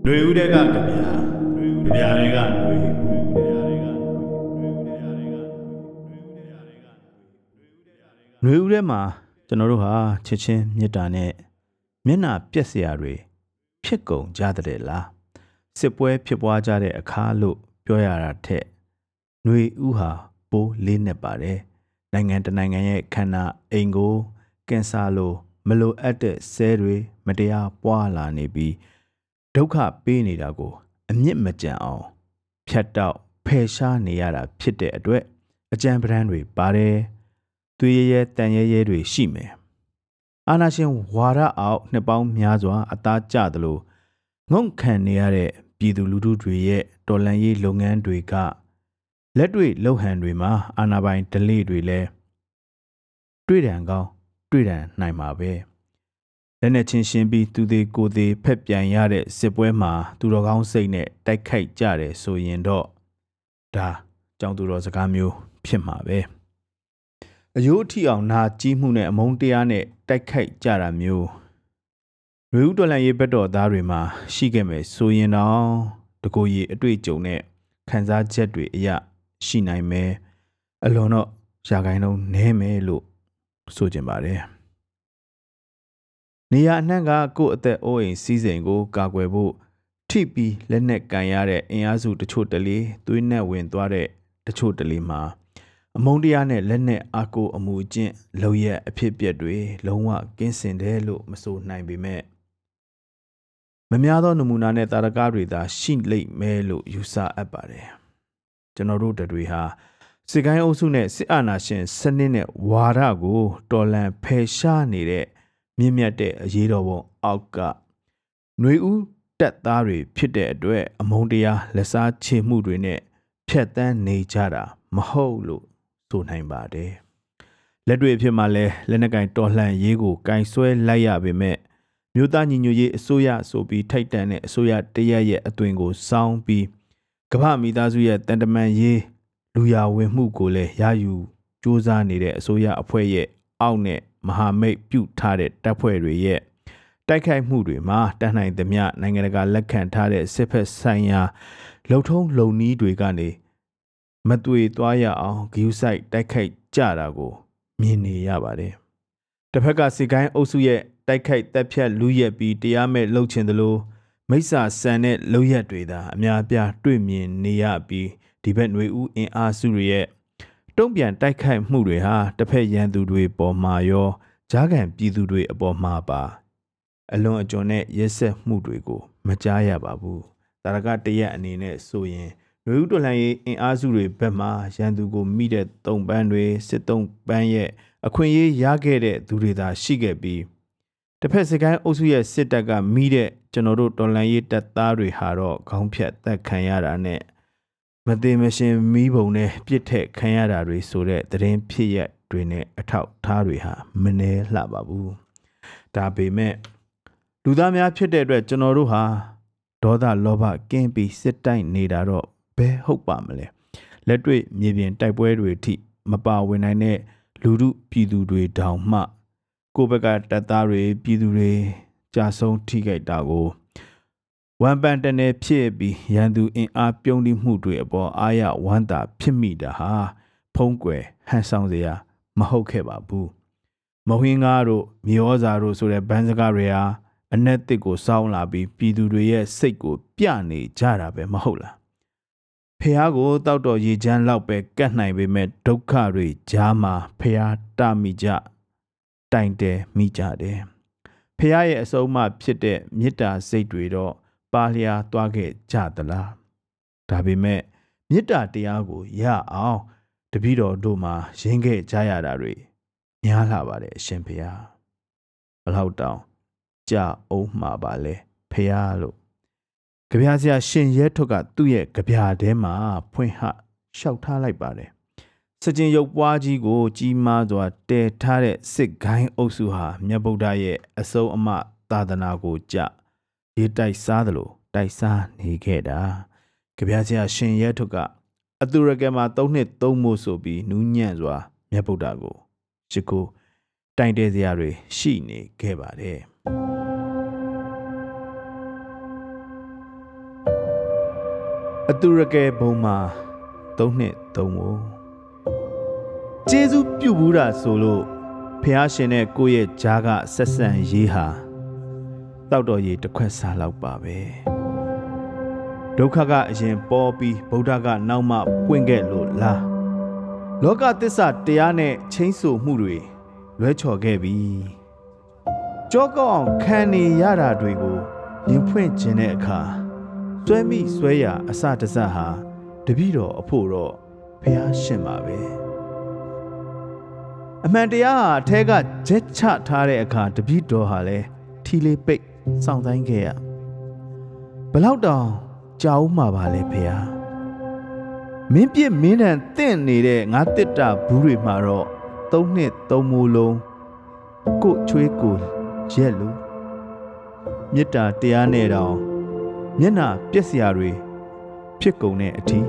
။လွေဦးတဲ့ကကြပြာ။ကြပြာတွေကလွေနွေဦးထဲမှာကျွန်တော်တို့ဟာချစ်ချင်းမေတ္တာနဲ့မျက်နာပြက်စရာတွေဖြစ်ကုန်ကြတဲ့လားစစ်ပွဲဖြစ်ပွားကြတဲ့အခါလို့ပြောရတာထက်ຫນွေဥဟာပိုးလေးနဲ့ပါတယ်နိုင်ငံတနိုင်ငံရဲ့ခန္ဓာအိမ်ကိုကင်ဆာလိုမလိုအပ်တဲ့ဆဲတွေမတရားပွားလာနေပြီး ဒုက္ခပေးနေတာကို အမြင့်မကြံအောင်ဖြတ်တောက်ဖယ်ရှားနေရတာဖြစ်တဲ့အတွက်အကြံပဒန်းတွေပါတယ်သွေးရဲရဲတန်ရဲရဲတွေရှိမယ်အာနာရှင်ဝါရအောင်နှစ်ပေါင်းများစွာ အသားကျသလိုငုံခံနေရတဲ့ပြည်သူလူထုတွေရဲ့တော်လှန်ရေးလုပ်ငန်းတွေကလက်တွေ့လှုပ်ဟန်တွေမှာအာနာပိုင်ဒလိတွေလည်းတွေ့တံကောင်းတွေ့တံနိုင်မှာပဲ လက်နဲ့ချင်းရှင်းပြီးသူသေးကိုသေးဖက်ပြန်ရတဲ့စစ်ပွဲမှာသူတော်ကောင်းစိတ်နဲ့တိုက်ခိုက်ကြတယ်ဆိုရင်တော့ဒါကြောင်သူတော်စကားမျိုးဖြစ်မှာပဲအယိုးထီအောင်နာကြီးမှုနဲ့အမုန်းတရားနဲ့တိုက်ခိုက်ကြတာမျိုးရွေဦးတော်လန်ရေးဘက်တော်သားတွေမှာရှိခဲ့မယ်ဆိုရင်တော့တကိုကြီးအတွေ့အကြုံနဲ့ခံစားချက်တွေအရရှိနိုင်မယ်အလွန်တော့ရာဂိုင်းလုံးနဲမယ်လို့ဆိုကြပါတယ် နေရအနှံ့ကကိုယ့်အသက်အိုးအိမ်စီးစိမ်ကိုကာကွယ်ဖို့ထိပြီးလက်နက်ကန်ရတဲ့အင်အားစုတချို့တလေသွေးနဲ့ဝင်သွားတဲ့တချို့တလေမှာအမုန်းတရားနဲ့လက်နက်အကိုအမှုအကျင့်လုံရက်အဖြစ်ပြက်တွေလုံးဝကင်းစင်တယ်လို့မဆိုနိုင်ပေမဲ့မများသောနမူနာနဲ့တာရကတွေသာရှိလိမ့်မယ်လို့ယူဆအပ်ပါတယ်ကျွန်တော်တို့တွေဟာစစ်ကိုင်းအုပ်စုနဲ့စစ်အာဏာရှင်စနစ်နဲ့ဝါဒကိုတော်လန်ဖယ်ရှားနေတဲ့ မြင့်မြတ်တဲ့အရေးတော်ပုံအောက်ကຫນွေဦးတက်သားတွေဖြစ်တဲ့အတွက်အမုန်းတရားလက်စားချေမှုတွေနဲ့ဖြတ်တန်းနေကြတာမဟုတ်လို့ဆိုနိုင်ပါတယ်လက်တွေ့အဖြစ်မှာလဲလက်နက်ကင်တော်လှန်ရေးကိုကင်ဆွဲလိုက်ရပေမဲ့မြို့သားညီညွတ်ရေးအစိုးရဆိုပြီးထိုက်တန်တဲ့အစိုးရတရက်ရဲ့အသွင်ကိုစောင်းပြီးကမ္ဘာမိသားစုရဲ့တန်တမန်ရေးလူရဝင်မှုကိုလည်းရယူစူးစမ်းနေတဲ့အစိုးရအဖွဲ့ရဲ့အောက်နဲ့ မဟာမိတ်ပြုထားတဲ့တပ်ဖွဲ့တွေရဲ့တိုက်ခိုက်မှုတွေမှာတန်နိုင်သမျှနိုင်ငံတကာလက်ခံထားတဲ့စစ်ဖက်ဆိုင်ရာလုံထုံးလုံနည်းတွေကနေမတွေ့သွားရအောင်ဂယူဆိုင်တိုက်ခိုက်ကြတာကိုမြင်နေရပါတယ်။တစ်ဖက်ကစီကိုင်းအုပ်စုရဲ့တိုက်ခိုက်တပ်ဖြတ်လူရက်ပြီးတရားမဲ့လှုပ်ချင်သလိုမိစ္ဆာဆန်တဲ့လှုပ်ရက်တွေသာအများပြားတွေ့မြင်နေရပြီးဒီဘက်ຫນွေဦးအင်အားစုတွေရဲ့ တုံ့ပြန်တိုက်ခိုက်မှုတွေဟာတစ်ဖက်ရန်သူတွေပေါ်မှာရောဂျားကန်ပြည်သူတွေအပေါ်မှာပါအလွန်အကျွံနဲ့ရက်ဆက်မှုတွေကို မကြားရပါဘူး။တာရကတရက်အနေနဲ့ဆိုရင်နွေဦးတော်လှန်ရေးအင်အားစုတွေဘက်မှရန်သူကိုမိတဲ့တုံပန်းတွေစစ်တုံပန်းရဲ့အခွင့်အရေးရခဲ့တဲ့သူတွေသာရှိခဲ့ပြီးတစ်ဖက်စကိုင်းအုပ်စုရဲ့စစ်တပ်ကမိတဲ့ကျွန်တော်တို့တော်လှန်ရေးတပ်သားတွေဟာတော့ခေါင်းဖြတ်တက်ခံရတာနဲ့ မသေးမရှင်မီးပုံနဲ့ပြစ်ထက်ခံရတာတွေဆိုတဲ့သတင်းဖြစ်ရက်တွေနဲ့အထောက်ထားတွေဟာမနှဲလှပါဘူးဒါပေမဲ့လူသားများဖြစ်တဲ့အတွက်ကျွန်တော်တို့ဟာဒေါသလောဘကင်းပြီးစစ်တိုက်နေတာတော့ဘယ်ဟုတ်ပါမလဲလက်တွေ့မြေပြင်တိုက်ပွဲတွေအထိမပါဝင်နိုင်တဲ့လူမှုပြည်သူတွေတောင်မှ ကိုယ့်ဘက်ကတပ်သားတွေပြည်သူတွေကြာဆုံးထိခိုက်တာကို ဝမ်ပန်တနေဖြစ်ပြီးရန်သူအင်အားပြုံးတိမှုတွေအပေါ်အားရဝမ်းသာဖြစ်မိတာဟာဖုံးကွယ်ဟန်ဆောင်စရာမဟုတ်ခဲ့ပါဘူးမဟင်းကားတို့မြေဩဇာတို့ဆိုတဲ့ဘန်းစကားတွေဟာအ내တစ်ကိုစောင်းလာပြီးပြည်သူတွေရဲ့စိတ်ကိုပြနေကြတာပဲမဟုတ်လားဖះကိုတောက်တော်ရေချမ်းလောက်ပဲကတ်နိုင်ပေမဲ့ဒုက္ခတွေကြားမှာဖះတမိကြတိုင်တယ်မိကြတယ်ဖះရဲ့အဆုံးအမဖြစ်တဲ့မေတ္တာစိတ်တွေတော့ ပါလျာသွားခဲ့ကြသလားဒါပေမဲ့မေတ္တာတရားကိုရအောင်တပည့်တော်တို့မှာရင်းခဲ့ကြရတာတွေများလာပါတယ်အရှင်ဖះဘလောက်တောင်ကြာအောင်မှာပါလဲဖះလို့ကြပြဆရာရှင်ရဲထွတ်ကသူ့ရဲ့ကြပြထဲမှာဖွင့်ဟလျှောက်ထားလိုက်ပါတယ်စကြင်ရုပ်ပွားကြီးကို ကြီးမားစွာတည်ထားတဲ့စစ်ကိုင်းအုပ်စုဟာမြတ်ဗုဒ္ဓရဲ့အစုံအမသာသနာကိုကြ ရေးတိုက်စားသလိုတိုက်စားနေခဲ့တာကြပြဆရာရှင်ရဲထွတ်ကအတူရကဲမှာ၃နှစ်၃မို့ဆိုပြီးနူးညံ့စွာမြတ်ဗုဒ္ဓကိုရှိကိုတိုင်တဲစရာတွေရှိနေခဲ့ပါတယ်အတူရကယ်ဘုံမှာ၃နှစ်၃မို့ကျေးဇူးပြုဘူးတာဆိုလို့ဖះရှင်နဲ့ကိုယ့်ရဲ့ဂျားကဆက်ဆံရေးဟာ တောက်တော်ရေးတစ်ခွက်စားလောက်ပါပဲဒုက္ခကအရင်ပေါ်ပြီးဗုဒ္ဓကနောက်မှပွင့်ခဲ့လို့လားလောကသစ္စာတရားနဲ့ချင်းဆိုမှုတွေလွဲချော်ခဲ့ပြီကြောကောက်အောင်ခံနေရတာတွေကိုရင်ဖွင့်ခြင်းတဲ့အခါစွဲမိစွဲရအစတစဟာတပည့်တော်အဖို့တော့ဖះရှင်ပါပဲအမှန်တရားဟာအထက်ကဂျက်ချထားတဲ့အခါတပည့်တော်ဟာလဲထီလေးပိတ် စောင့်တိုင်းခဲ့ရဘလောက်တောင်ကြောက်မှပါလဲဖះမင်းပြစ်မင်းတန်တင့်နေတဲ့ငါတစ်တာဘူးတွေမှာတော့သုံးနှစ်သုံးမိုးလုံးကို့ချွေးကိုရက်လို့မေတ္တာတရားနဲ့တောင်မျက်နာပြက်စရာတွေဖြစ်ကုန်တဲ့အထီး